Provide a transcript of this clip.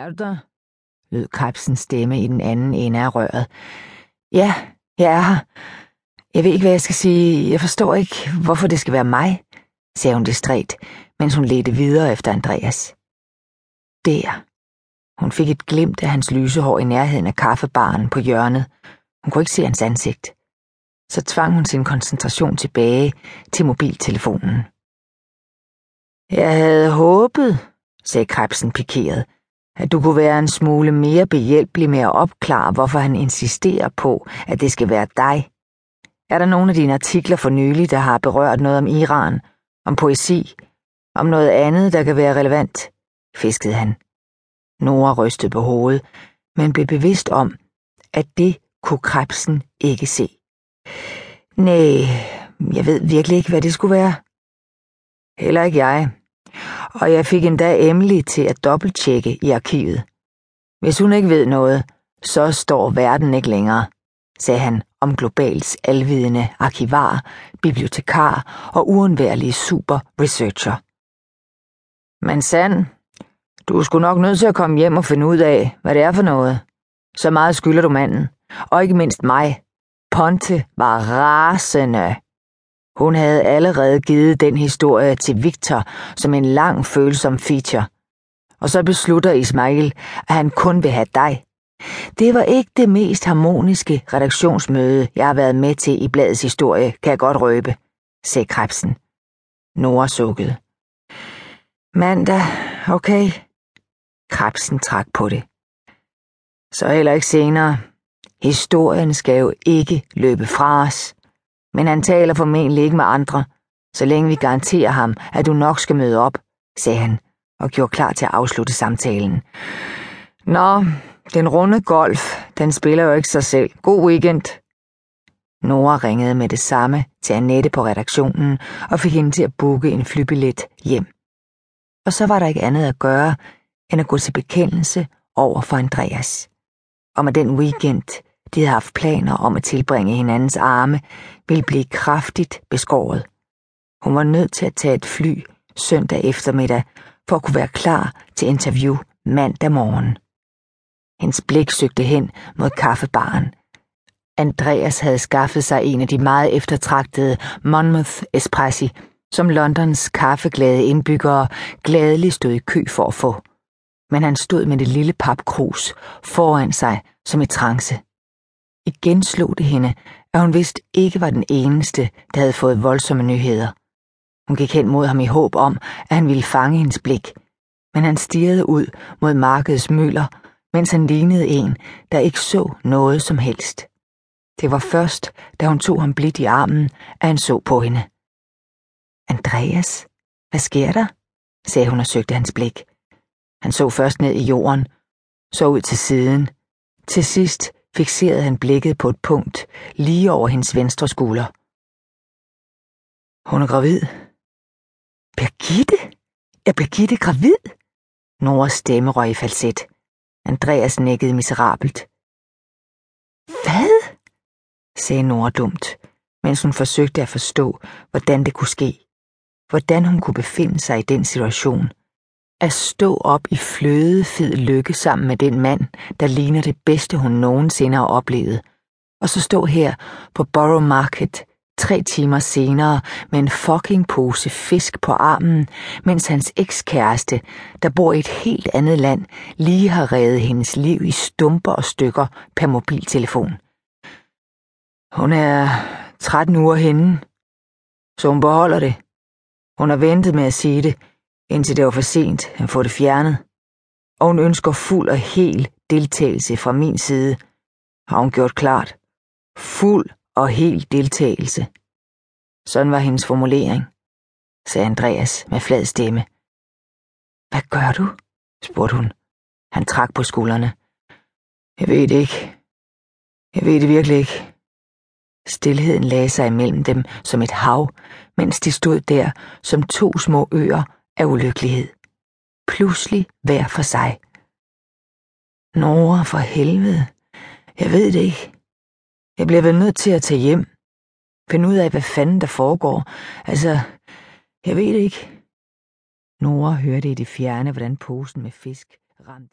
Er der? lød Krebsens stemme i den anden ende af røret. Ja, jeg er her. Jeg ved ikke, hvad jeg skal sige. Jeg forstår ikke, hvorfor det skal være mig, sagde hun distræt, mens hun ledte videre efter Andreas. Der. Hun fik et glimt af hans lyse hår i nærheden af kaffebaren på hjørnet. Hun kunne ikke se hans ansigt. Så tvang hun sin koncentration tilbage til mobiltelefonen. Jeg havde håbet, sagde Krebsen pikeret, at du kunne være en smule mere behjælpelig med at opklare, hvorfor han insisterer på, at det skal være dig. Er der nogle af dine artikler for nylig, der har berørt noget om Iran, om poesi, om noget andet, der kan være relevant? fiskede han. Nora rystede på hovedet, men blev bevidst om, at det kunne Krebsen ikke se. Nej, jeg ved virkelig ikke, hvad det skulle være. Heller ikke jeg, og jeg fik endda Emily til at dobbelttjekke i arkivet. Hvis hun ikke ved noget, så står verden ikke længere, sagde han om globals alvidende arkivar, bibliotekar og uundværlige super researcher. Men sand, du er sgu nok nødt til at komme hjem og finde ud af, hvad det er for noget. Så meget skylder du manden, og ikke mindst mig. Ponte var rasende. Hun havde allerede givet den historie til Victor som en lang følsom feature. Og så beslutter Ismail, at han kun vil have dig. Det var ikke det mest harmoniske redaktionsmøde, jeg har været med til i bladets historie, kan jeg godt røbe, sagde Krebsen. Nora sukkede. Mandag, okay. Krebsen trak på det. Så heller ikke senere. Historien skal jo ikke løbe fra os men han taler formentlig ikke med andre, så længe vi garanterer ham, at du nok skal møde op, sagde han og gjorde klar til at afslutte samtalen. Nå, den runde golf, den spiller jo ikke sig selv. God weekend. Nora ringede med det samme til Annette på redaktionen og fik hende til at booke en flybillet hjem. Og så var der ikke andet at gøre, end at gå til bekendelse over for Andreas. Og med den weekend de havde haft planer om at tilbringe hinandens arme, ville blive kraftigt beskåret. Hun var nødt til at tage et fly søndag eftermiddag for at kunne være klar til interview mandag morgen. Hendes blik søgte hen mod kaffebaren. Andreas havde skaffet sig en af de meget eftertragtede Monmouth Espressi, som Londons kaffeglade indbyggere gladeligt stod i kø for at få. Men han stod med det lille papkrus foran sig som i trance. Igen slog det hende, at hun vist ikke var den eneste, der havde fået voldsomme nyheder. Hun gik hen mod ham i håb om, at han ville fange hendes blik, men han stirrede ud mod markedets møller, mens han lignede en, der ikke så noget som helst. Det var først, da hun tog ham blidt i armen, at han så på hende. Andreas, hvad sker der? sagde hun og søgte hans blik. Han så først ned i jorden, så ud til siden. Til sidst fikserede han blikket på et punkt lige over hendes venstre skulder. Hun er gravid. Birgitte? Er Birgitte gravid? Noras stemme røg i falset. Andreas nikkede miserabelt. Hvad? sagde Nora dumt, mens hun forsøgte at forstå, hvordan det kunne ske. Hvordan hun kunne befinde sig i den situation at stå op i flødefed lykke sammen med den mand, der ligner det bedste, hun nogensinde har oplevet, og så stå her på Borough Market tre timer senere med en fucking pose fisk på armen, mens hans ekskæreste, der bor i et helt andet land, lige har reddet hendes liv i stumper og stykker per mobiltelefon. Hun er 13 uger henne, så hun beholder det. Hun har ventet med at sige det, indtil det var for sent at få det fjernet. Og hun ønsker fuld og hel deltagelse fra min side, har hun gjort klart. Fuld og hel deltagelse. Sådan var hendes formulering, sagde Andreas med flad stemme. Hvad gør du? spurgte hun. Han trak på skuldrene. Jeg ved det ikke. Jeg ved det virkelig ikke. Stilheden lagde sig imellem dem som et hav, mens de stod der som to små øer af ulykkelighed. Pludselig hver for sig. Nora, for helvede. Jeg ved det ikke. Jeg bliver vel nødt til at tage hjem. Finde ud af, hvad fanden der foregår. Altså, jeg ved det ikke. Nora hørte i det fjerne, hvordan posen med fisk ramte.